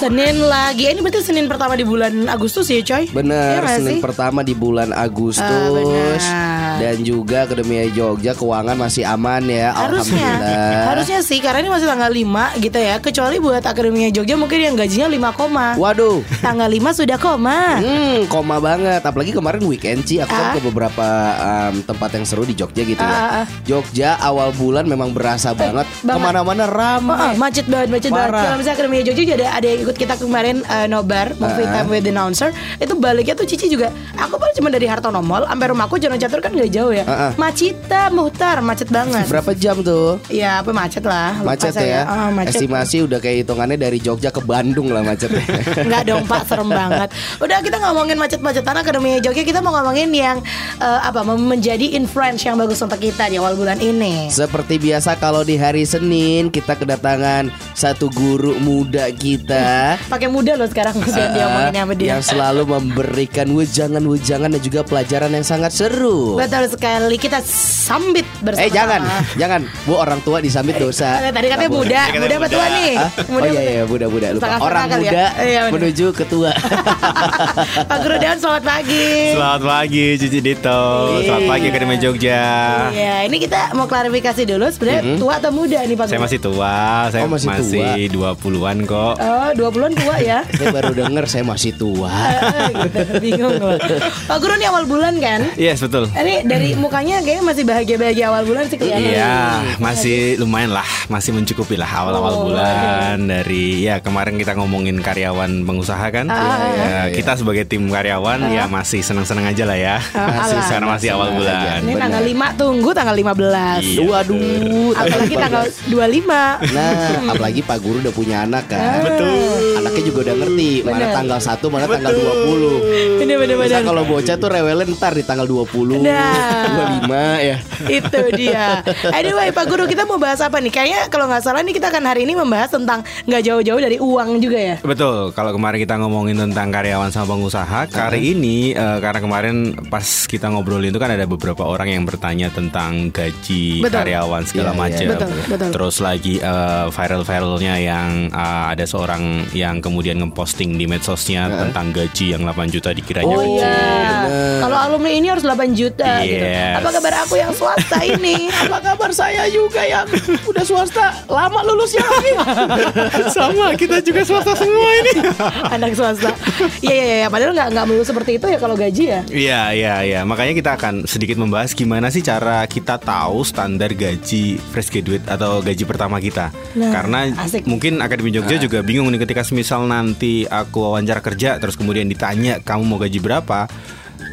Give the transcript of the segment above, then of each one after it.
Senin lagi. Eh, Ini berarti Senin pertama di bulan Agustus ya, coy? Bener, nggak Senin sih? pertama di bulan Agustus Ah, benar. Dan juga Akademia Jogja keuangan masih aman ya, Harusnya, alhamdulillah. harusnya sih karena ini masih tanggal 5 gitu ya. Kecuali buat Akademia Jogja mungkin yang gajinya 5 koma. Waduh, Tanggal 5 sudah koma. Hmm, koma banget. Apalagi kemarin weekend sih, aku kan Ah. ke beberapa um, tempat yang seru di Jogja gitu ya. Ah, ah. Jogja awal bulan memang berasa banget. banget. Ke mana-mana Oh, ramai. oh, macet banget, macet banget. Kalau misalnya Akademia Jogja juga ada ada yang ikut kita kemarin eh, nobar movie Ah. time with the announcer. Itu baliknya tuh Cici juga. Aku baru cuma dari Hartono Mall sampai rumahku Jono Catur kan gak jauh ya. Ah. Macita, Muhtar, macet banget. Berapa jam tuh? Ya apa macet lah Macet saya. ya. Ah, macet. Estimasi udah kayak hitungannya dari Jogja ke Bandung lah macetnya. Enggak dong Pak, serem banget. Udah kita ngomongin macet-macetan Akademi Jogja, kita mau ngomongin yang eh, apa menjadi influence yang bagus untuk kita di awal bulan ini. Seperti biasa kalau di hari Senin kita kedatangan satu guru muda kita. Pakai muda loh sekarang udah diomongin sama dia. yang selalu memberikan wejangan-wejangan dan juga pelajaran yang sangat seru. Betul sekali kita sambit bersama. Eh jangan, jangan. Bu orang tua disambit dosa. Eh, Tadi katanya muda, Katanya muda apa muda. tua nih? Hah? Oh iya iya muda-muda lupa. Setengah-setengah Orang ya? muda Iya, bener. menuju ketua. Pak Guru Dewan selamat pagi. Selamat pagi Cici Dito Selamat pagi Akademi Jogja Iya, ini kita mau klarifikasi dulu sebenarnya tua atau muda nih Pak Saya Guru? masih tua Saya Oh, masih masih, tua. 20-an kok Oh, 20-an tua ya. saya baru denger saya masih tua. Eh, gitu, bingung loh. Pak Guru nih awal bulan kan? Yes betul Ini dari mukanya kayaknya masih bahagia-bahagia awal bulan sih kelihatan. Iya, masih lumayan lah, masih mencukupi lah awal-awal Oh, bulan dari ya kemarin kita ngomongin karyawan pengusaha kan. Ah, Ya, iya, iya. kita sebagai tim karyawan ya masih senang-senang aja lah ya. Ah, alah. Karena masih awal Senang bulan. aja. Ini tanggal 5 tunggu tanggal 15. Iya, Waduh. Apalagi tanggal 25. Nah, apalagi Pak Guru udah punya anak kan. Betul. Anaknya juga udah ngerti mana Bener. tanggal 1, mana tanggal 20. Ini Bisa bener-bener. kalau bocah tuh rewelin ntar di tanggal 20, Nah. 25 ya. Itu dia. Anyway, Pak Guru kita mau bahas apa nih? Kayaknya kalau nggak salah nih kita akan hari ini membahas tentang nggak jauh-jauh dari uang juga ya. Betul, kalau kemarin kita ngomongin tentang karyawan sama pengusaha, kali ini eh, karena kemarin pas kita ngobrolin itu kan ada beberapa orang yang bertanya tentang gaji Betul. karyawan segala Iya, iya. macam. Betul, betul. Terus lagi eh, viral-viralnya yang eh, ada seorang yang kemudian ngeposting di medsosnya tentang gaji yang 8 juta dikiranya Oh kecil. iya. Kalau alumni ini harus 8 juta gitu. Yes. Apa kabar aku yang swasta ini? Apa kabar saya juga yang udah swasta lama lulusnya lagi? Sama, kita juga swasta semua ini. Anak swasta. Iya iya iya, padahal nggak nggak melulu seperti itu ya kalau gaji ya. Iya, iya, iya. Makanya kita akan sedikit membahas gimana sih cara kita tahu standar gaji fresh graduate atau gaji pertama kita. Nah, Karena asik. mungkin Akademi Jogja juga bingung nih ketika misal nanti aku wawancara kerja terus kemudian ditanya kamu mau gaji berapa?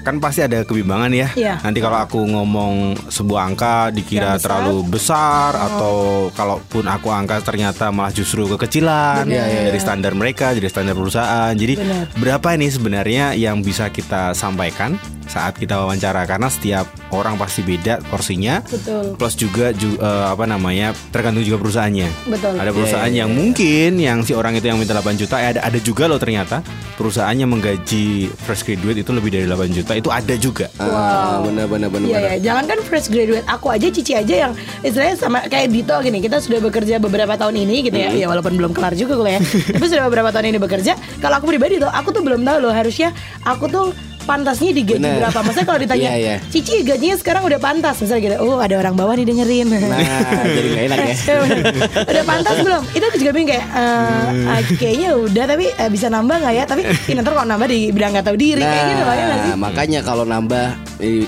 Kan pasti ada kebimbangan ya. Iya. Nanti kalau aku ngomong sebuah angka dikira besar. terlalu besar atau kalaupun aku angka ternyata malah justru kekecilan Benar. dari standar mereka, dari standar perusahaan. Jadi Benar. berapa ini sebenarnya yang bisa kita sampaikan saat kita wawancara karena setiap orang pasti beda porsinya Betul. plus juga ju- eh, apa namanya tergantung juga perusahaannya Betul. ada perusahaan Iya, iya, yang mungkin yang si orang itu yang minta 8 juta eh, ada ada juga loh ternyata perusahaan yang menggaji fresh graduate itu lebih dari 8 juta itu ada juga Ah, benar benar benar. Iya benar. ya, jangan kan fresh graduate aku aja Cici aja yang istilahnya sama kayak Dito gini kita sudah bekerja beberapa tahun ini gitu ya, ya walaupun belum kelar juga kuliah, tapi sudah beberapa tahun ini bekerja. Kalau aku pribadi tuh, aku tuh belum tahu loh harusnya aku tuh pantasnya digaji Bener. berapa. Maksudnya kalau ditanya, Iya, iya. Cici gajinya sekarang udah pantas, misalnya gitu, oh ada orang bawah nih dengerin. Nah, jadi gak enak ya. udah pantas belum? Itu aku juga bingung kayak eh, ah, kayaknya udah tapi eh, bisa nambah nggak ya? Tapi ntar kalau nambah dibilang nggak tahu diri kayak gitu loh ya? Nah, makanya kalau nambah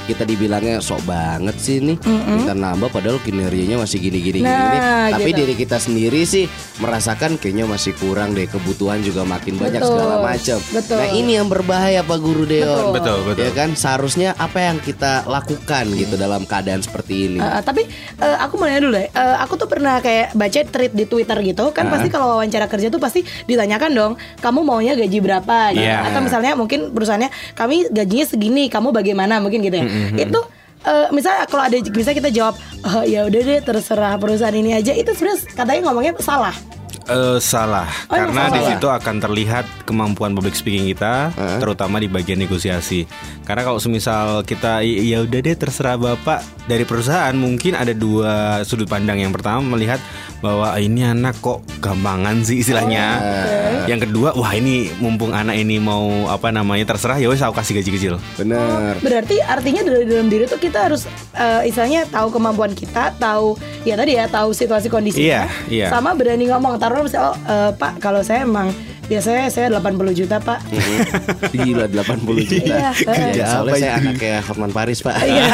kita dibilangnya sok banget sih nih. Kita nambah padahal kinerjanya masih gini-gini Nah, gini. Tapi gitu. diri kita sendiri sih merasakan kayaknya masih kurang deh kebutuhan juga makin banyak Betul, segala macam. betul. Nah, ini yang berbahaya Pak Guru Deon. Betul, betul. Ya kan seharusnya apa yang kita lakukan gitu dalam keadaan seperti ini. Uh, tapi uh, aku mau nanya dulu deh. Uh, aku tuh pernah kayak baca tweet di Twitter gitu kan pasti kalau wawancara kerja tuh pasti ditanyakan dong, kamu maunya gaji berapa gitu. Iya. Atau misalnya mungkin perusahaannya kami gajinya segini, kamu bagaimana mungkin gitu ya. Itu uh, misalnya kalau ada bisa kita jawab, oh, ya udah deh terserah perusahaan ini aja. Itu sebenarnya katanya ngomongnya salah. Eh, salah Oh, karena di situ akan terlihat kemampuan public speaking kita terutama di bagian negosiasi karena kalau semisal kita "I- ya udah deh terserah bapak dari perusahaan mungkin ada dua sudut pandang yang pertama melihat bahwa ini anak kok gampangan sih istilahnya. Yang kedua, wah ini mumpung anak ini mau apa namanya terserah ya wes aku kasih gaji kecil. Bener. Berarti artinya dari dalam diri tuh kita harus eh, istilahnya tahu kemampuan kita, tahu ya tadi ya tahu situasi kondisi Iya, iya. sama berani ngomong. Taruh misalnya oh eh, Pak kalau saya emang biasanya saya 80 juta Pak. Gila 80 juta. Iya, Ya, eh. soalnya Apa saya anaknya Hotman Paris pak. Iya.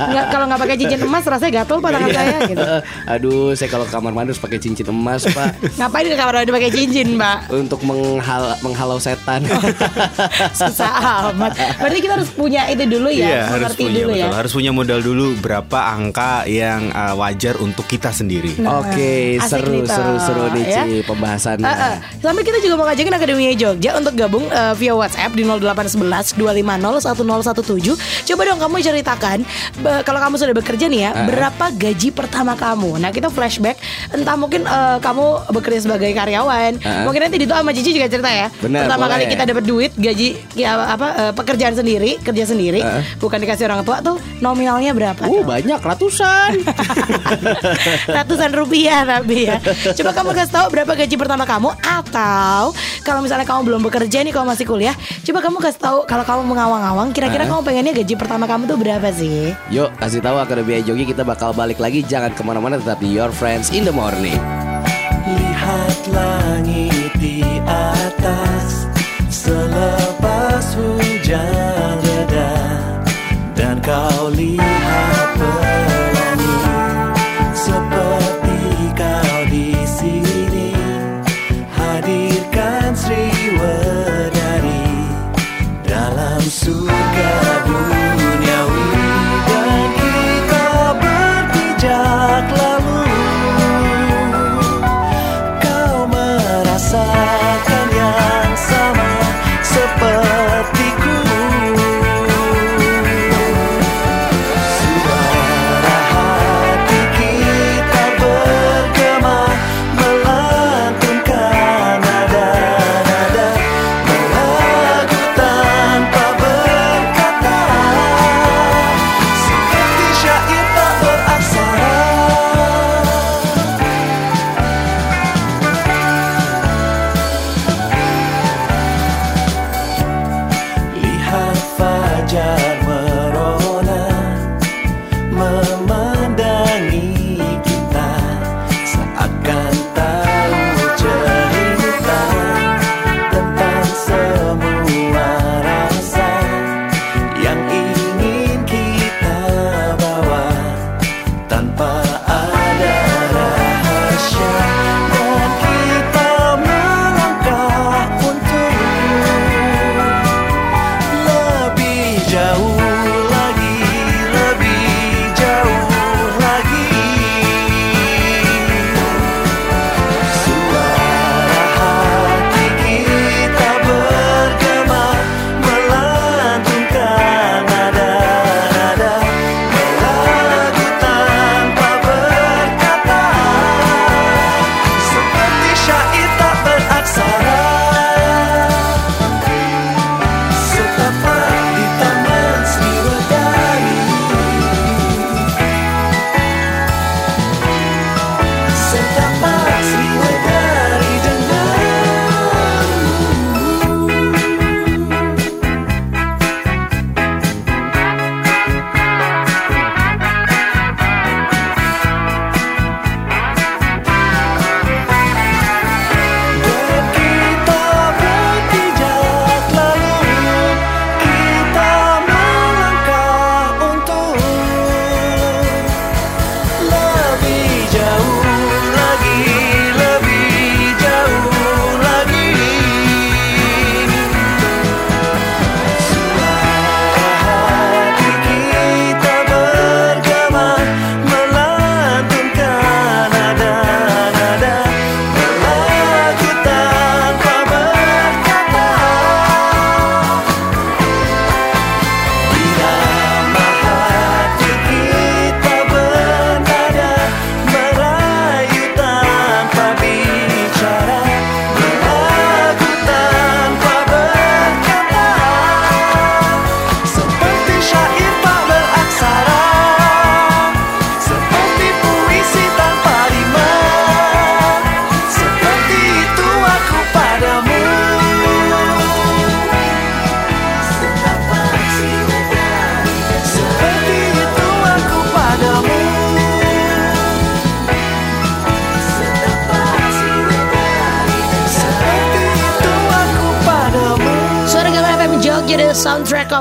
Nggak, kalau nggak pakai cincin emas rasanya gatel pak tangan saya gitu. Aduh, saya kalau ke kamar mandi harus pakai cincin emas pak Ngapain ke kamar mandi pakai cincin, Mbak? untuk menghal menghalau setan. Susah amat. Berarti kita harus punya itu dulu ya, Iya, harus punya dulu ya. betul. Harus punya modal dulu berapa angka yang uh, wajar untuk kita sendiri. Nah, Oke, asik seru Toh, seru seru nih ya. Ci pembahasannya. Uh, uh. Sampai kita juga mau ngajakin Akademi Jogja untuk gabung uh, via WhatsApp di 0811 250 1017. Coba dong kamu ceritakan kalau kamu sudah bekerja nih ya, berapa gaji pertama kamu? Nah, kita flashback entah mungkin uh, kamu bekerja sebagai karyawan. Uh-uh. Mungkin nanti Dito sama Cici juga cerita ya. Benar, pertama boleh. kali kita dapat duit gaji ya, apa uh, pekerjaan sendiri, kerja sendiri, Uh-uh. bukan dikasih orang tua tuh nominalnya berapa? Uh tuh? banyak ratusan. ratusan rupiah tapi ya. Coba kamu kasih tahu berapa gaji pertama kamu atau kalau misalnya kamu belum bekerja nih kalau masih kuliah, coba kamu kasih tahu kalau kamu mengawang-awang kira-kira kamu pengennya gaji pertama kamu tuh berapa sih? Yuk kasih tahu Akademi Jogi kita bakal balik lagi jangan ke mana-mana tetap di Your Friends in the Morning. Lihat langit di atas Selepas hujan reda Dan kau lihat Dalam surga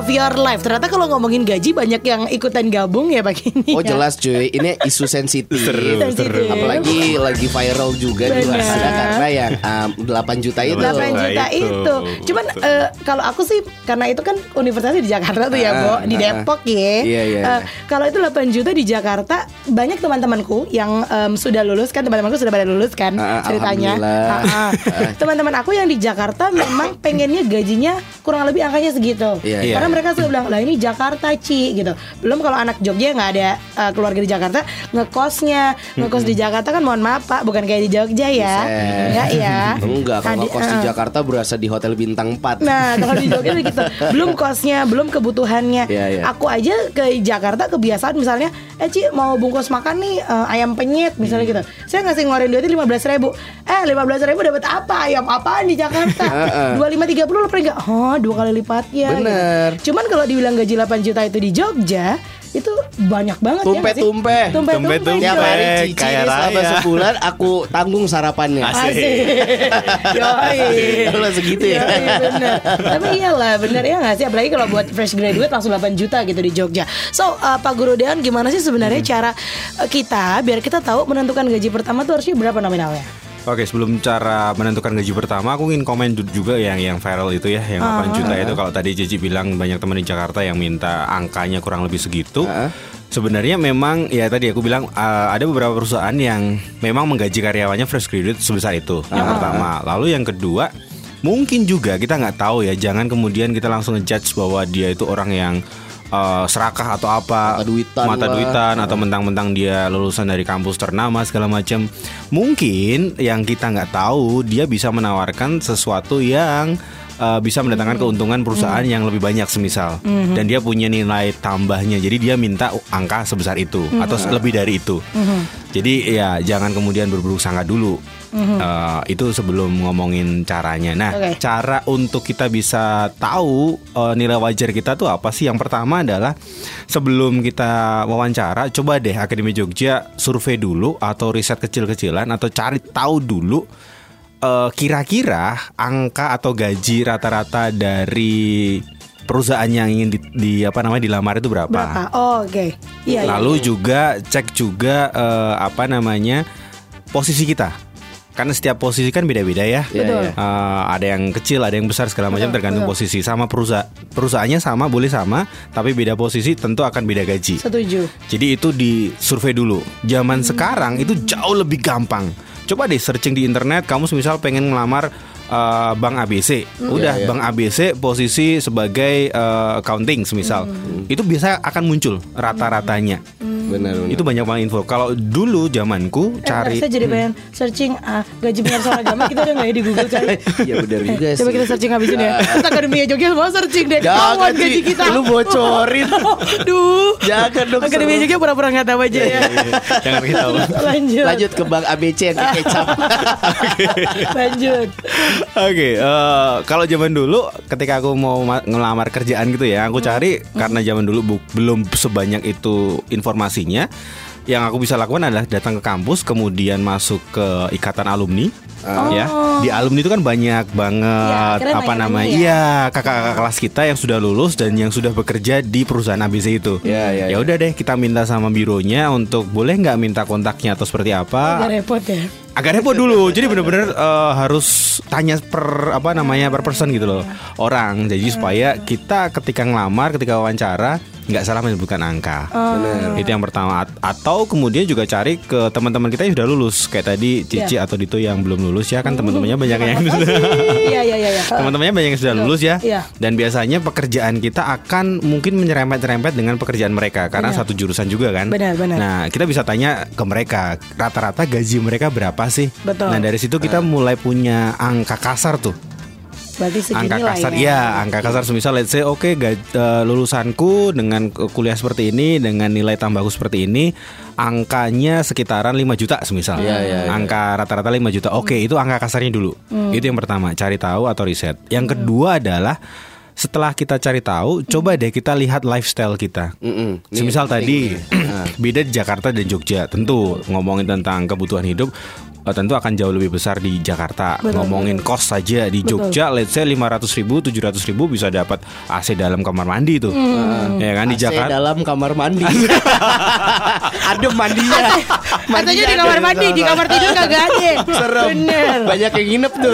of your life. Ternyata kalau ngomongin gaji banyak yang ikutan gabung ya pagi ini. Oh ya. jelas cuy, ini isu sensitif. Sensitif. Apalagi lagi viral juga di luar Benar. sana karena yang um, 8 juta itu. 8 juta itu. itu. Cuman eh, kalau aku sih karena itu kan universitasnya di Jakarta tuh ya, Ah, Bo, di ah, Depok ya. Iya, iya, Eh, iya. kalau itu 8 juta di Jakarta, banyak teman-temanku yang em, sudah lulus kan teman-temanku sudah pada lulus kan Ah, ceritanya. Ah, ah. Teman-teman aku yang di Jakarta memang pengennya gajinya kurang lebih angkanya segitu. Iya, iya. Karena mereka sudah bilang, "Lah ini Jakarta, Ci." gitu. Belum kalau anak Jogja nggak ada eh, keluarga di Jakarta, ngekosnya, ngekos di Jakarta kan mohon maaf Pak, bukan kayak di Jogja ya. Enggak ya. Enggak, kalau Tadi- kos di eh. Jakarta berasa di hotel bintang 4 Nah kalau di Jogja gitu Belum kosnya Belum kebutuhannya Iya, iya. Aku aja ke Jakarta kebiasaan misalnya Eh Ci mau bungkus makan nih eh, Ayam penyet misalnya Hmm. gitu Saya ngasih ngeluarin duitnya 15 ribu Eh 15 ribu dapat apa Ayam apaan di Jakarta 25-30 lo pernah nggak Oh dua kali lipatnya Bener. gitu. Cuman kalau dibilang gaji 8 juta itu di Jogja Itu banyak banget ya nggak sih? Tumpe-tumpe. Tumpe-tumpe Tumpe-tumpe. Tiap hari cici ini selama raya. sebulan aku tanggung sarapannya. Asik. Yoi. Kalau segitu ya. Yoi, bener. Tapi iyalah bener ya nggak sih Apalagi kalau buat fresh graduate langsung 8 juta gitu di Jogja So uh, Pak Guru Deon gimana sih sebenarnya cara uh, kita Biar kita tahu menentukan gaji pertama tuh harusnya berapa nominalnya Oke, sebelum cara menentukan gaji pertama, aku ingin komen ju- juga yang yang viral itu ya, yang 8 juta itu. Kalau tadi Cici bilang banyak teman di Jakarta yang minta angkanya kurang lebih segitu. Ah. Sebenarnya memang ya tadi aku bilang uh, ada beberapa perusahaan yang memang menggaji karyawannya fresh graduate sebesar itu. Yang pertama, lalu yang kedua mungkin juga kita nggak tahu ya. Jangan kemudian kita langsung ngejudge bahwa dia itu orang yang uh, serakah atau apa, Mata duitan mata lah. duitan atau mentang-mentang dia lulusan dari kampus ternama segala macam. Mungkin yang kita nggak tahu dia bisa menawarkan sesuatu yang uh, bisa mendatangkan keuntungan perusahaan yang lebih banyak semisal dan dia punya nilai tambahnya. Jadi dia minta angka sebesar itu atau lebih dari itu. Jadi ya jangan kemudian berburuk sangka dulu. Uh, itu sebelum ngomongin caranya. Nah, Oke. cara untuk kita bisa tahu uh, nilai wajar kita tuh apa sih? Yang pertama adalah sebelum kita wawancara, coba deh Akademi Jogja survei dulu atau riset kecil-kecilan atau cari tahu dulu uh, kira-kira angka atau gaji rata-rata dari perusahaan yang ingin di, di- apa namanya dilamar itu berapa? Berapa? Oh, Oke Iya iya. Lalu juga cek juga eh, apa namanya posisi kita. Karena setiap posisi kan beda-beda ya. Iya, Betul. iya. Eh, ada yang kecil, ada yang besar segala macam Betul, tergantung betul. posisi. Sama perusahaan perusahaannya sama, boleh sama, tapi beda posisi tentu akan beda gaji. Setuju Jadi itu di survei dulu. Zaman sekarang itu jauh lebih gampang. Coba deh searching di internet, kamu misal pengen ngelamar eh, Bank ABC, udah Iya, iya. Bank ABC posisi sebagai eh, accounting semisal, itu biasa akan muncul rata-ratanya. Benar benar. Itu banyak banget info. Kalau dulu zamanku Eh, cari Saya jadi pengen searching ah, gaji penyiar agama kita ada nggak ya di Google cari Iya benar juga sih. Coba kita searching habis ini ya Terus Akademi Jogja semua searching deh Jangan, gaji kita Lu bocorin. Duh Jangan dong, Akademi serem. Jogja pura-pura nggak tahu aja ya Jangan kita. Lanjut Lanjut ke Bank ABC yang kecap. Lanjut Oke, eh, kalau zaman dulu ketika aku mau ma- ngelamar kerjaan gitu ya, aku cari karena zaman dulu bu- belum sebanyak itu informasinya. Yang aku bisa lakukan adalah datang ke kampus, kemudian masuk ke ikatan alumni. Ya, di alumni itu kan banyak banget Iya, akhirnya apa namanya? ya. Iya, kakak-kakak kelas kita yang sudah lulus dan yang sudah bekerja di perusahaan ABC itu. Iya, Ya iya. udah deh, kita minta sama bironya untuk boleh nggak minta kontaknya atau seperti apa? Agak repot ya agak repot dulu. Jadi bener-bener eh, harus tanya per apa namanya per person gitu loh. Orang. Jadi supaya kita ketika ngelamar ketika wawancara nggak salah menyebutkan angka. Itu yang pertama. At- atau kemudian juga cari ke teman-teman kita yang sudah lulus. Kayak tadi Cici atau Dito yang belum lulus ya kan teman-temannya banyak yang Iya iya iya iya. teman-temannya banyak yang sudah lulus ya. Iya. dan biasanya pekerjaan kita akan mungkin menyerempet-nyerempet dengan pekerjaan mereka. Karena Benar. satu jurusan juga kan? Benar, benar. nah kita bisa tanya ke mereka rata-rata gaji mereka berapa sih? Betul. nah dari situ kita mulai punya angka kasar tuh Berarti segini angka lah kasar. ya. ya angka kasar semisal let's say oke ga- eh, lulusanku dengan kuliah seperti ini dengan nilai tambahku seperti ini angkanya sekitaran 5 juta semisal. Iya, iya, iya. angka rata-rata 5 juta. Oke itu angka kasarnya dulu. Itu yang pertama cari tahu atau riset. Yang kedua adalah setelah kita cari tahu coba deh kita lihat lifestyle kita. Nih, Semisal penting tadi nih. beda di Jakarta dan Jogja tentu. Ngomongin tentang kebutuhan hidup eh, tentu akan jauh lebih besar di Jakarta. Betul, Ngomongin kos saja di Jogja, let's say 500 ribu, 700 ribu bisa dapat AC dalam kamar mandi tuh, Hmm. ya kan di AC Jakarta. dalam kamar mandi. Adem mandinya. Katanya di kamar mandi, di kamar tidur kagak ada. Serem. Bener. Banyak yang nginep tuh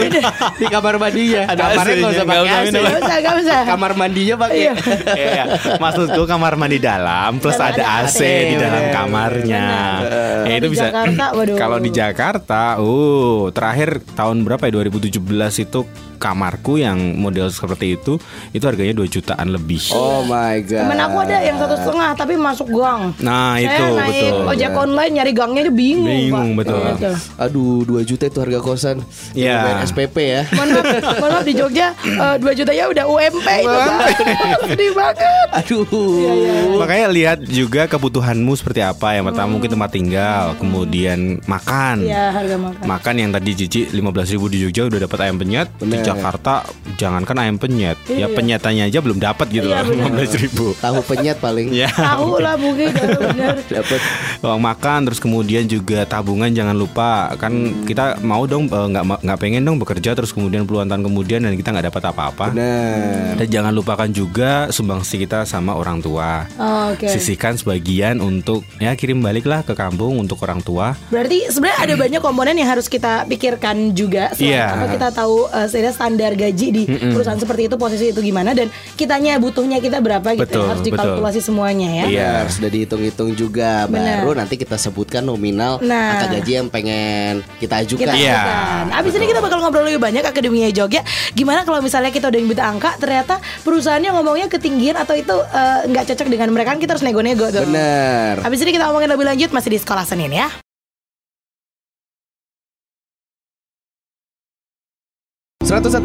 di kamar mandinya. Ada Kamarnya nggak usah pakai AC. Gak usah, gak usah. Kamar mandinya pakai. Iya. Iya, maksudku kamar mandi dalam plus ada ada AC AC, di dalam bener. kamarnya. Ya, Kalau di Jakarta, waduh. Kalau di Jakarta, uh, terakhir tahun berapa ya 2017 itu kamarku yang model seperti itu itu harganya 2 jutaan lebih. Oh my god. Temen aku ada yang satu setengah tapi masuk gang. Nah, Saya itu naik betul. ojek online nyari gangnya aja bingung, Bingung, Pak. betul. Gitu. Aduh 2 juta itu harga kosan Iya. Bayar SPP ya Mohon maaf, mohon maaf di Jogja eh, 2 juta ya udah UMP itu Pak. Sedih banget. Aduh Iya, Makanya lihat juga kebutuhanmu seperti apa. Yang pertama mungkin tempat tinggal, kemudian makan. Iya, harga makan. Makan yang tadi Cici 15.000 ribu di Jogja udah dapat ayam penyet. Di Bener. Jakarta jangankan ayam penyet. Ya Iya. penyetannya aja belum dapat gitu Iya, loh bener. 15.000 ribu. Tahu penyet paling. Ya Tahu lah mungkin benar. Dapat. Uang makan terus kemudian juga tabungan jangan lupa. Kan kita mau dong eh, nggak nggak pengen dong bekerja terus kemudian puluhan tahun kemudian dan kita nggak dapat apa-apa. Nah dan jangan lupakan juga sumbangsi kita sama orang tua. Oh, Oke. sisihkan sebagian untuk ya kirim baliklah ke kampung untuk orang tua. Berarti sebenarnya ada banyak komponen yang harus kita pikirkan juga selain Iya. apa kita tahu eh, sebenarnya standar gaji di perusahaan seperti itu posisi itu gimana dan kitanya butuhnya kita berapa gitu Betul, ya. harus dikalkulasi semuanya ya. Iya. Benar, sudah dihitung-hitung juga Benar. Baru nanti kita sebutkan nominal Nah. Angka gaji yang pengen kita ajukan Kita Iya. ajukan. Abis ini kita bakal ngobrol lebih banyak Akademinya Jogja. Gimana kalau misalnya kita udah nyebut angka, ternyata perusahaannya ngomongnya ketinggian atau itu eh, nggak cocok dengan mereka, kan kita harus nego-nego tuh. Benar Abis ini kita ngomongin lebih lanjut masih di sekolah Senin ya. 101,7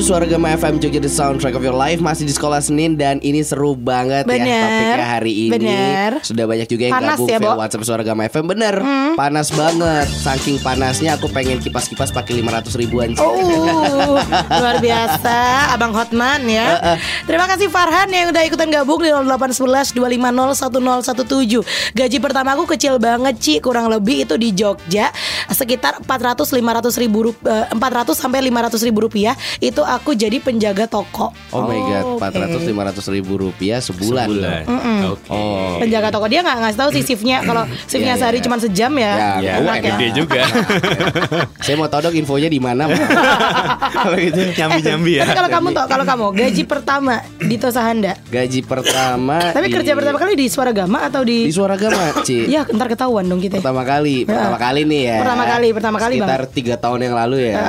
Suara Gama FM Jogja The Soundtrack of Your Life Masih di sekolah Senin Dan ini seru banget Bener. ya Topiknya hari ini Bener. Sudah banyak juga yang Panas gabung ya, via? Hmm. WhatsApp Suara Gama FM Bener Panas banget Saking panasnya aku pengen kipas-kipas pakai 500 ribuan Oh, luar biasa Abang Hotman ya. Terima kasih Farhan yang udah ikutan gabung di 0811 250 1017. Gaji pertama aku kecil banget Ci, kurang lebih itu di Jogja sekitar 400 500 ribu eh, 400 sampai 500 ribu rupiah itu aku jadi penjaga toko. Oh my god oke. 400 500 ribu rupiah sebulan, Sebulan. loh. Oke. Oh Penjaga toko dia nggak ngasih tahu sih shiftnya kalau shiftnya Iya, sehari iya. cuma sejam ya. Ya, Ya, enak uang gede juga. Saya mau tahu dong infonya di mana. Kalau gitu Nyambi-nyambi ya. Tapi kalau kamu toh, kalau kamu gaji pertama di Tosahanda. Gaji pertama Tapi di- kerja pertama kali di Suara Gama atau Di di Suara Gama Ci Ya, ntar ketahuan dong kita. Pertama kali, pertama kali nih ya. Pertama kali, pertama kali, Bang. Sekitar tiga tahun yang lalu ya.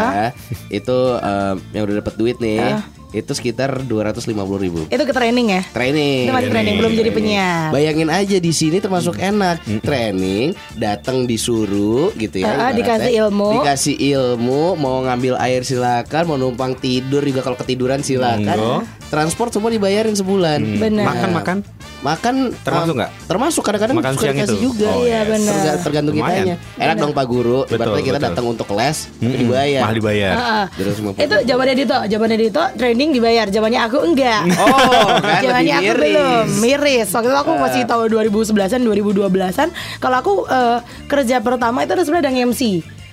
Itu em, yang udah dapat duit nih. Itu sekitar 250 ribu. Itu ke training ya? Training. Itu masih training, belum jadi penyiar. Bayangin aja di sini termasuk enak. Training, datang disuruh gitu ya. Ibaratnya. dikasih ilmu. Dikasih ilmu, mau ngambil air silakan, mau numpang tidur juga kalau ketiduran silakan. Monggo. Transport semua dibayarin sebulan. Benar. Makan makan. Makan Termasuk em, nggak? Termasuk kadang-kadang Makan suka siang dikasih itu? juga. Oh, Iya, benar. Terga- tergantung Lumayan. kitanya. Enak dong Pak Guru. Betul, Ibaratnya kita betul. datang untuk les, Mm-mm. dibayar. Mahal dibayar. Heeh. 250. Itu zamannya Dito, zamannya Dito training dibayar, zamannya aku enggak. Oh, kan Zamannya lebih aku miris. belum miris. Waktu itu aku masih tahun 2011-an, 2012-an. Kalau aku eh, kerja pertama itu sebenarnya ada MC.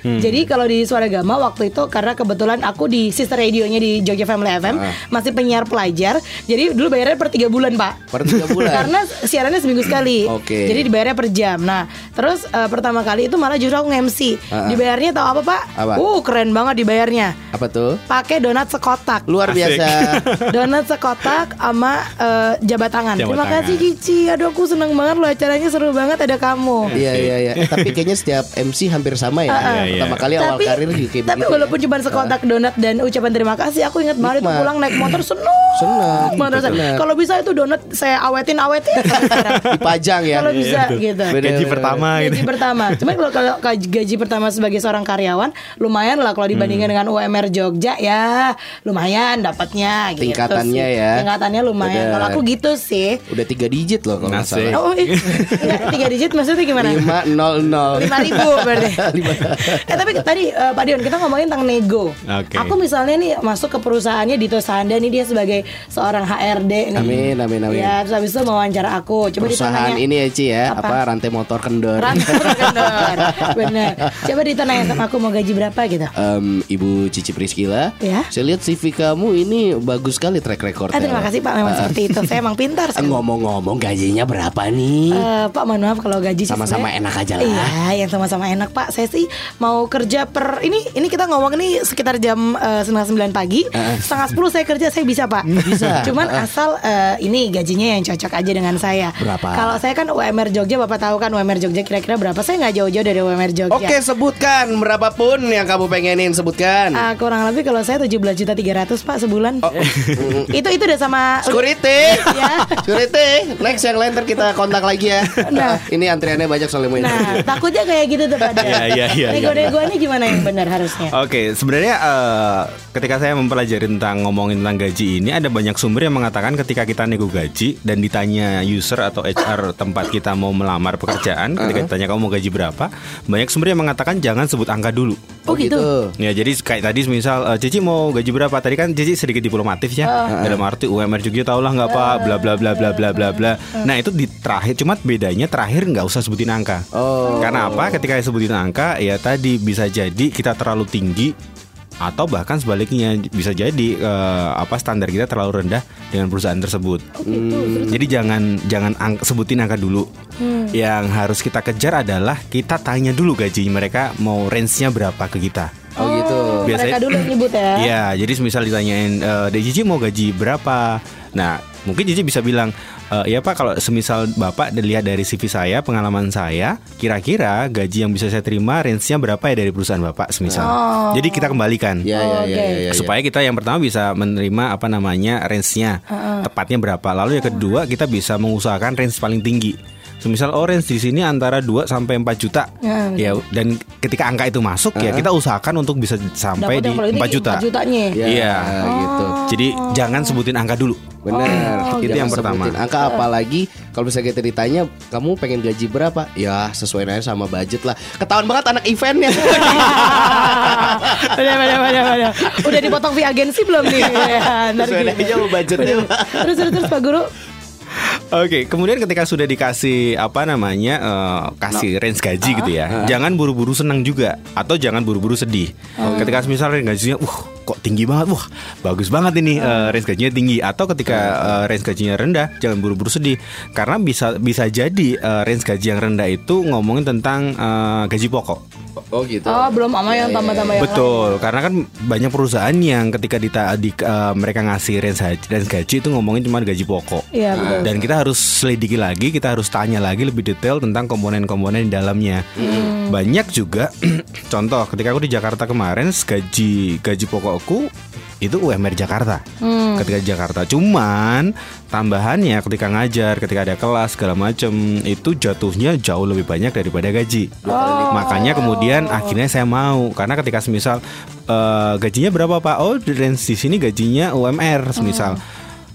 Hmm. Jadi kalau di Suara Gama waktu itu karena kebetulan aku di sister radionya di Jogja Family FM Ah. masih penyiar pelajar. Jadi dulu bayarnya per tiga bulan pak. Per tiga bulan. Karena siarannya seminggu sekali. Oke. Jadi dibayarnya per jam. Nah, terus eh, pertama kali itu malah justru aku nge-MC. Ah, ah. Dibayarnya tahu apa, Pak? Apa? Uh, keren banget dibayarnya. Apa tuh? Pakai donat sekotak. Luar Asik. biasa. Donat sekotak sama eh, jabat tangan. Jabat Terima tangan. kasih Cici. Aduh aku seneng banget loh acaranya seru banget ada kamu. Iya iya iya. Eh, Tapi kayaknya setiap MC hampir sama ya. Iya, iya. Pertama kali awal tapi karir kayak tapi begitu walaupun ya. cuma sekotak donat dan ucapan terima kasih, aku ingat banget itu pulang naik motor seneng. Seneng, banget rasanya. bener. Kalau bisa itu donat saya awetin awetin. Dipajang ya. Kalau bisa gitu. Bener, Gaji pertama gitu. Gaji pertama. Cuman kalau kalau gaji pertama sebagai seorang karyawan lumayan lah kalau dibandingkan Hmm. dengan UMR Jogja ya lumayan dapatnya gitu Tingkatannya sih. ya. Tingkatannya lumayan. Kalau aku gitu sih. Udah tiga digit loh kalau nggak salah. Oh, ih. Enggak, tiga digit maksudnya gimana? Lima nol nol. Lima ribu berarti. Eh tapi tadi eh, Pak Dion kita ngomongin tentang nego. Oke. Aku misalnya nih masuk ke perusahaannya Dito Sanda nih dia sebagai seorang HRD nih. Amin, amin, amin. Ya, terus habis itu mau wawancara aku. Coba Perusahaan ditanya. ini ya Ci ya, Apa? apa, rantai motor kendor. Rantai kendor. Bener. Coba ditanya sama aku mau gaji berapa gitu. Em, Ibu Cici Priscila, Ya. saya lihat CV kamu ini bagus sekali track record. Ah, terima kasih Pak, memang seperti itu. Saya emang pintar Eh. Ngomong-ngomong gajinya berapa nih? Eh, Pak mohon maaf kalau gaji Sama-sama enak aja lah. Iya, yang sama-sama enak Pak. Saya sih mau kerja per ini ini kita ngomong ini sekitar jam eh, setengah sembilan pagi, setengah sepuluh saya kerja saya bisa Pak. Bisa. Cuman asal eh, ini gajinya yang cocok aja dengan saya. Berapa? Kalau saya kan UMR Jogja, Bapak tahu kan UMR Jogja kira-kira berapa? Saya nggak jauh-jauh dari UMR Jogja. Oke, sebutkan berapapun yang kamu pengenin sebutkan. Ah, kurang lebih kalau saya 17 juta 300 Pak sebulan. Oh. itu itu udah sama Security, Ya. security. Next yang lain ntar kita kontak lagi ya. Nah. ini antriannya banyak soalnya mau Nah, takutnya kayak gitu tuh pada. Iya, iya, iya, Nego-negoannya gimana yang benar harusnya? Oke, sebenarnya eh, ketika saya mempelajari tentang ngomongin tentang gaji ini ada banyak sumber yang mengatakan ketika kita nego gaji dan ditanya user atau HR tempat kita mau melamar pekerjaan, ketika ditanya kamu mau gaji berapa, banyak sumber yang mengatakan jangan sebut angka dulu. Oh gitu. Ya jadi kayak tadi misal eh, Cici mau gaji berapa? Tadi kan Cici sedikit diplomatif ya. Dalam arti UMR juga tau lah nggak apa bla bla bla bla bla bla bla. Nah itu di terakhir cuma bedanya terakhir nggak usah sebutin angka. Oh. Karena apa? Ketika sebutin angka ya tadi bisa jadi kita terlalu tinggi atau bahkan sebaliknya bisa jadi eh, apa standar kita terlalu rendah dengan perusahaan tersebut. Jadi jangan jangan ang- sebutin angka dulu. Yang harus kita kejar adalah kita tanya dulu gaji mereka mau range-nya berapa ke kita. Oh gitu. Biasanya- mereka dulu nyebut ya. Iya, jadi misal ditanyain eh Dek Cici mau gaji berapa? Nah, mungkin Cici bisa bilang, "Eh, ya Pak, kalau semisal Bapak dilihat dari CV saya, pengalaman saya, kira-kira gaji yang bisa saya terima range-nya berapa ya dari perusahaan Bapak semisal." Jadi kita kembalikan. Ya, ya, Oh, ya, oke. ya, ya, ya. Supaya kita yang pertama bisa menerima apa namanya range-nya, tepatnya berapa. Lalu yang kedua kita bisa mengusahakan range paling tinggi. Semisal orange di sini antara 2 sampai 4 juta. Ya, Ya, dan ketika angka itu masuk ya kita usahakan untuk bisa sampai Dapat di yang paling 4 tinggi, juta. 4 jutanya. Ya, Iya. gitu. Jadi jangan sebutin angka dulu. Benar. Oh, itu Jangan yang pertama. sebutin Angka apalagi kalau misalnya kita ditanya kamu pengen gaji berapa? Ya sesuai aja sama budget lah. Ketahuan banget anak eventnya. Udah, udah, udah, udah. Udah dipotong via agensi belum nih? Ya, Sesuai gitu. aja sama budgetnya. Terus, terus, terus Pak Guru. Oke, kemudian ketika sudah dikasih apa namanya eh, kasih range gaji gitu ya, jangan buru-buru senang juga atau jangan buru-buru sedih. Ketika misalnya range gajinya, uh kok tinggi banget, wah bagus banget ini eh, range gajinya tinggi. Atau ketika eh, range gajinya rendah, jangan buru-buru sedih karena bisa bisa jadi eh, range gaji yang rendah itu ngomongin tentang eh, gaji pokok. Oh gitu. Oh, belum sama yang tambah-tambah yang Betul, karena kan banyak perusahaan yang ketika dita, di, eh, mereka ngasih range gaji, range gaji itu ngomongin cuma gaji pokok. Iya, betul. Dan kita harus selidiki lagi, kita harus tanya lagi lebih detail tentang komponen-komponen di dalamnya. Banyak juga, contoh ketika aku di Jakarta kemarin, gaji gaji pokokku itu UMR Jakarta. Ketika di Jakarta, cuman tambahannya ketika ngajar, ketika ada kelas segala macem itu jatuhnya jauh lebih banyak daripada gaji. Makanya kemudian akhirnya saya mau karena ketika semisal eh, gajinya berapa Pak? Oh, di range di sini gajinya UMR semisal.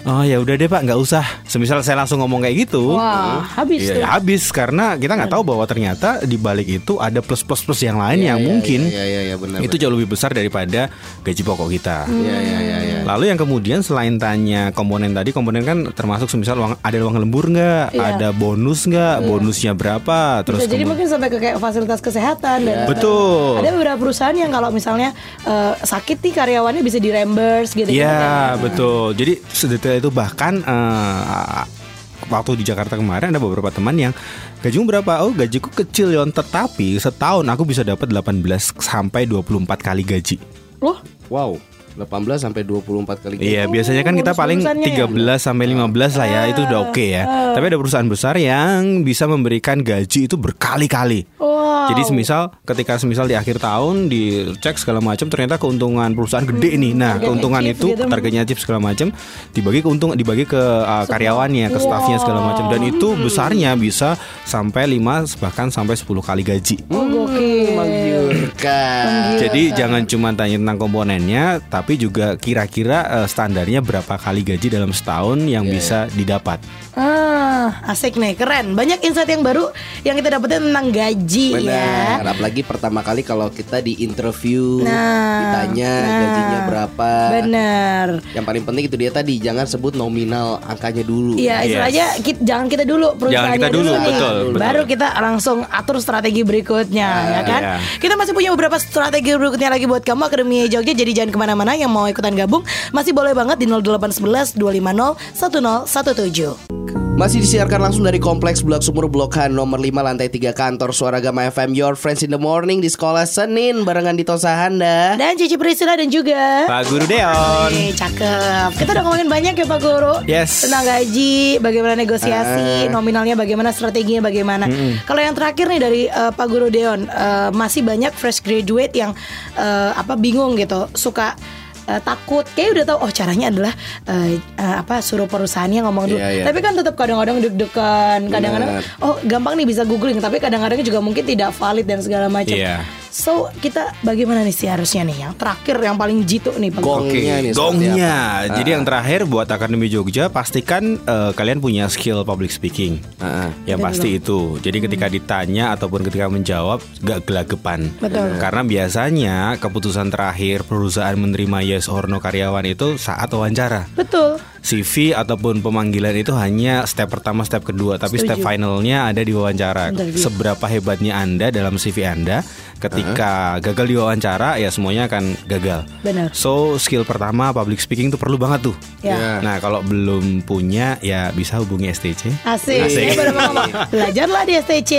Oh ya udah deh Pak, nggak usah. Semisal saya langsung ngomong kayak gitu. Wah, habis Iya, tuh. ya habis karena kita nggak tahu bahwa ternyata di balik itu ada plus plus plus yang lain yang mungkin Iya iya iya benar. itu jauh lebih besar daripada gaji pokok kita. Iya iya iya iya. Lalu yang kemudian selain tanya komponen tadi, komponen kan termasuk semisal uang, ada uang lembur nggak, Iya. ada bonus nggak, bonusnya berapa, terus Bisa jadi mungkin sampai ke kayak fasilitas kesehatan dan betul. ada beberapa perusahaan yang kalau misalnya eh, sakit nih karyawannya bisa di reimburse gitu. Iya betul. Jadi sedetail itu bahkan eh, waktu di Jakarta kemarin ada beberapa teman yang gajimu berapa? Oh gajiku kecil yon, tetapi setahun aku bisa dapat 18 sampai 24 kali gaji. Loh, Wow. 18 sampai 24 kali gaji. Iya, biasanya kan kita paling bonus-bonusannya 13 sampai 15 lah ya, itu udah oke ya. Tapi ada perusahaan besar yang bisa memberikan gaji itu berkali-kali. Wow. Jadi semisal ketika semisal di akhir tahun dicek segala macam ternyata keuntungan perusahaan gede nih. Nah, Target keuntungan itu gitu. targetnya achieve segala macam dibagi keuntungan dibagi ke uh, karyawannya, ke stafnya segala macam dan itu besarnya bisa sampai 5 bahkan sampai 10 kali gaji. Oh, gokil. berkah. Jadi jangan cuma tanya tentang komponennya, tapi juga kira-kira eh, standarnya berapa kali gaji dalam setahun yang Iya, bisa didapat. Ah, asik nih, keren. Banyak insight yang baru yang kita dapetin tentang gaji ya. Benar, apalagi pertama kali kalau kita di interview Nah, ditanya nah. gajinya berapa. Bener. Yang paling penting itu dia tadi jangan sebut nominal angkanya dulu. Iya, istilahnya ki- jangan kita dulu perusahaannya kita dulu, nih. betul, betul. Baru kita langsung atur strategi berikutnya, ya kan? iya. Kita masih punya beberapa strategi berikutnya lagi buat kamu Akademi Jogja. Jadi jangan ke mana-mana yang mau ikutan gabung masih boleh banget di 0811 250 1017. Masih disiarkan langsung dari Kompleks Bulak Sumur Blok H nomor 5 lantai 3 kantor Suara Gama FM Your Friends in the Morning di Sekolah Senin barengan di Tosahanda. Dan Cici Priscila dan juga Pak Guru Deon. Oke, cakep. Kita udah ngomongin banyak ya Pak Guru. Yes. Tentang gaji, bagaimana negosiasi, nominalnya bagaimana, strateginya bagaimana. Kalau yang terakhir nih dari uh, Pak Guru Deon, uh, masih banyak fresh graduate yang uh, apa bingung gitu, suka uh, takut. Kayak udah tahu oh caranya adalah uh, uh, apa suruh perusahaannya ngomong dulu. Iya, iya. tapi kan tetap kadang-kadang deg-degan kadang-kadang oh gampang nih bisa googling. Tapi kadang-kadang juga mungkin tidak valid dan segala macam. Iya. So kita bagaimana nih sih harusnya nih yang terakhir yang paling jitu nih Pak? Gongnya nih Gongnya. apa? Jadi yang terakhir buat Akademi Jogja pastikan eh, kalian punya skill public speaking. Ah, ah. Yang pasti itu. Jadi ketika ditanya ataupun ketika menjawab gak gelagapan. Betul. Karena biasanya keputusan terakhir perusahaan menerima yes or no karyawan itu saat wawancara. betul CV ataupun pemanggilan itu hanya step pertama, step kedua, tapi Setuju. step finalnya ada di wawancara. Interview. Seberapa hebatnya Anda dalam CV Anda, ketika gagal di wawancara ya semuanya akan gagal. Benar. So skill pertama public speaking itu perlu banget tuh. Ya. Nah kalau belum punya ya bisa hubungi STC. Asik. Asik. Baru ngomong. Belajarlah di STC.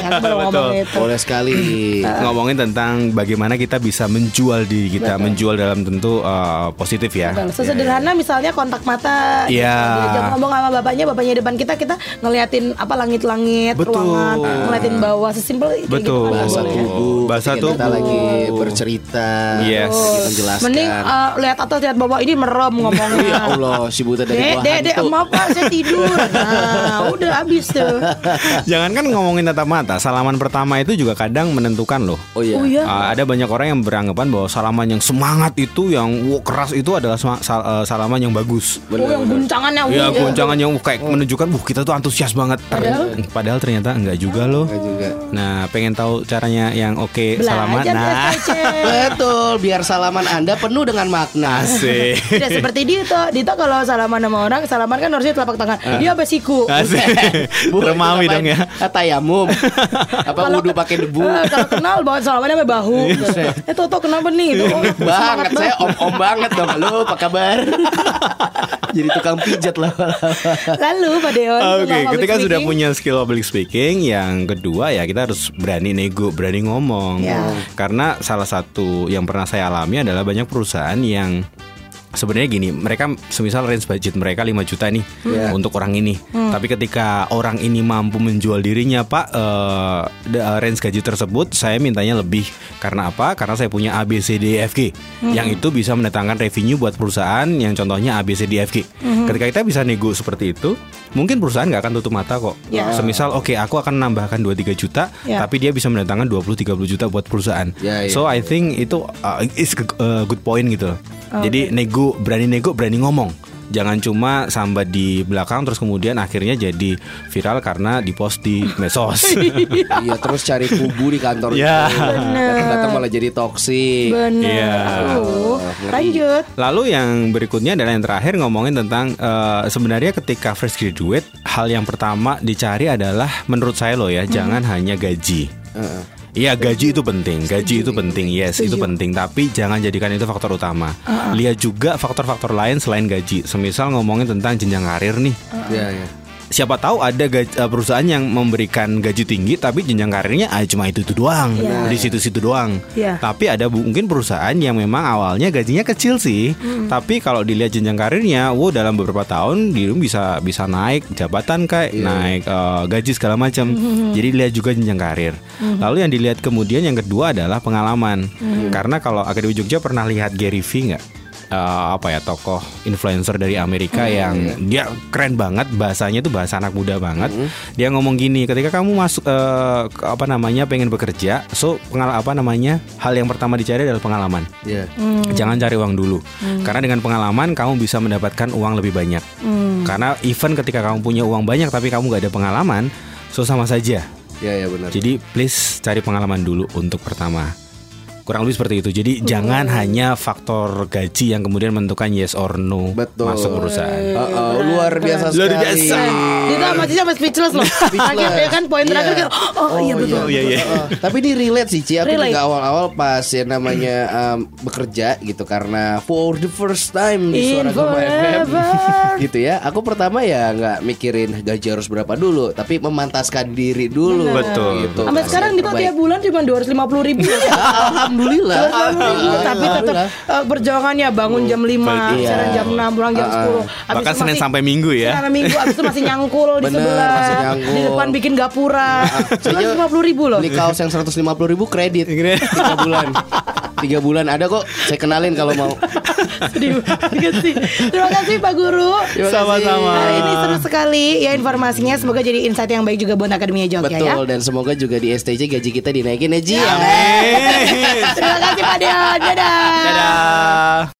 Aku baru ngomong betul. itu. Boleh sekali. Ngomongin tentang bagaimana kita bisa menjual diri kita, menjual dalam tentu uh, positif ya. Betul. Sesederhana misalnya kontak mata. Gitu. Iya. Diajak ngomong sama bapaknya, bapaknya depan kita, kita ngeliatin apa langit-langit, ruangan, ngeliatin bawah, sesimpel kayak Betul. gitu. kan Bahasa tubuh. Bahasa ketika kita tubuh. lagi bercerita. Yes. lagi Menjelaskan. Mending uh, lihat atas lihat bawah ini merem ngomongnya. Ya Allah, si buta dari bawah dek, dek, maaf pak, saya tidur. Nah, udah habis tuh. Jangan kan ngomongin tatap mata, salaman pertama itu juga kadang menentukan loh. Oh iya. Oh iya. Uh, ada banyak orang yang beranggapan bahwa salaman yang semangat itu yang wow, keras itu adalah sal- uh, salaman yang bagus. Oh yang guncangannya. Ya wuh. goncangan yang uh, kayak menunjukkan wah kita tuh antusias banget. Padahal? Padahal ternyata enggak juga loh. Enggak juga. Nah, pengen tahu caranya yang oke salaman. Belajar Nah. Betul, biar salaman Anda penuh dengan makna. asik. Tidak seperti Dito. Dito kalau salaman sama orang, salaman kan harusnya telapak tangan. Dia apa siku? Remawi dong ya. Tayamum. Apa wudhu pakai debu? Eh, kalau kenal bawa salamannya sama bahu. eh Toto kenapa nih? Itu, oh, banget saya om-om banget dong. Halo, apa kabar? Jadi tukang pijat lah. Lalu Pak Deon. Oke, public ketika sudah speaking. punya skill public speaking, yang kedua ya kita harus berani nego, berani ngomong. Ya. Karena salah satu yang pernah saya alami adalah banyak perusahaan yang Sebenarnya gini, mereka semisal range budget mereka 5 juta nih Ya. untuk orang ini. Hmm. Tapi ketika orang ini mampu menjual dirinya, Pak, eh, the- range gaji tersebut saya mintanya lebih. Karena apa? Karena saya punya A B C D E F G Hmm. yang itu bisa mendatangkan revenue buat perusahaan yang contohnya A B C D E F G. Hmm. Ketika kita bisa nego seperti itu, mungkin perusahaan nggak akan tutup mata kok. Ya. Semisal oke, aku akan nambahkan 2-3 juta, Ya. tapi dia bisa mendatangkan 20-30 juta buat perusahaan. Ya, ya. So I think itu uh, is a uh, good point gitu. loh. Jadi nego, berani nego, berani ngomong. Jangan cuma sambat di belakang terus kemudian akhirnya jadi viral karena dipost di medsos. Iya, terus cari kubu di kantor Ya. itu. Datang malah jadi toksik. Benar. Iya. Ngeri. lanjut. Lalu yang berikutnya adalah yang terakhir ngomongin tentang eh, sebenarnya ketika fresh graduate hal yang pertama dicari adalah menurut saya loh ya jangan hanya gaji. Heeh. Iya gaji itu penting, gaji itu penting, yes itu penting. Tapi jangan jadikan itu faktor utama. Lihat juga faktor-faktor lain selain gaji. Semisal ngomongin tentang jenjang karir nih. Iya, iya. Siapa tahu ada gaji- eh, perusahaan yang memberikan gaji tinggi tapi jenjang karirnya ah, cuma itu itu doang, Iya. di situ-situ doang. Iya. Tapi ada mungkin perusahaan yang memang awalnya gajinya kecil sih, tapi kalau dilihat jenjang karirnya, wow dalam beberapa tahun dia bisa bisa naik jabatan kayak naik eh, gaji segala macam. Jadi lihat juga jenjang karir. Lalu yang dilihat kemudian yang kedua adalah pengalaman. Karena kalau Akademi Jogja pernah lihat Gary V nggak? Eh, apa ya tokoh influencer dari Amerika Hmm, yang iya. dia keren banget bahasanya tuh bahasa anak muda banget. Dia ngomong gini, ketika kamu masuk eh, ke apa namanya pengen bekerja, so pengal apa namanya hal yang pertama dicari adalah pengalaman. Iya. Jangan cari uang dulu, karena dengan pengalaman kamu bisa mendapatkan uang lebih banyak. Karena even ketika kamu punya uang banyak tapi kamu gak ada pengalaman, so sama saja. Iya, iya benar. Jadi please cari pengalaman dulu untuk pertama. Kurang lebih seperti itu. Jadi jangan hanya faktor gaji yang kemudian menentukan yes or no Betul. masuk perusahaan. Oh, oh, luar biasa Luar sekali. biasa. Itu sama Cici sampai speechless loh. Terakhir ya kan poin terakhir Iya. kayak oh, iya betul. iya, iya. Heeh. Tapi ini relate sih Ci Aku Relate. juga awal-awal pas ya namanya um, bekerja gitu Karena for the first time di In Suara Gema FM. Gitu ya Aku pertama ya nggak mikirin gaji harus berapa dulu Tapi memantaskan diri dulu Betul. gitu. Sampai sekarang yang gitu tiap bulan cuma 250 ribu Alhamdulillah. Tapi tetap Alhamdulillah. eh, perjuangannya bangun jam 5 Iya. Sekarang jam 6 pulang jam Ah, 10 Habis Bahkan itu Senin masih- sampai Minggu ya. Senin sampai minggu Abis itu masih nyangkul di Bener, sebelah masih nyangkul. Di depan bikin gapura. Cuma Saya 50 ribu loh. Beli kaos yang 150 ribu kredit. Tiga bulan. Tiga bulan ada kok. Saya kenalin kalau mau Sedih banget sih Terima kasih Pak Guru. Sama-sama. Hari ini seru sekali. Ya informasinya Semoga jadi insight yang baik juga buat Akademia Jogja ya. Betul dan semoga juga di STJ gaji kita dinaikin ya Ji Amin. Terima kasih Pak Dion Dadah. Dadah.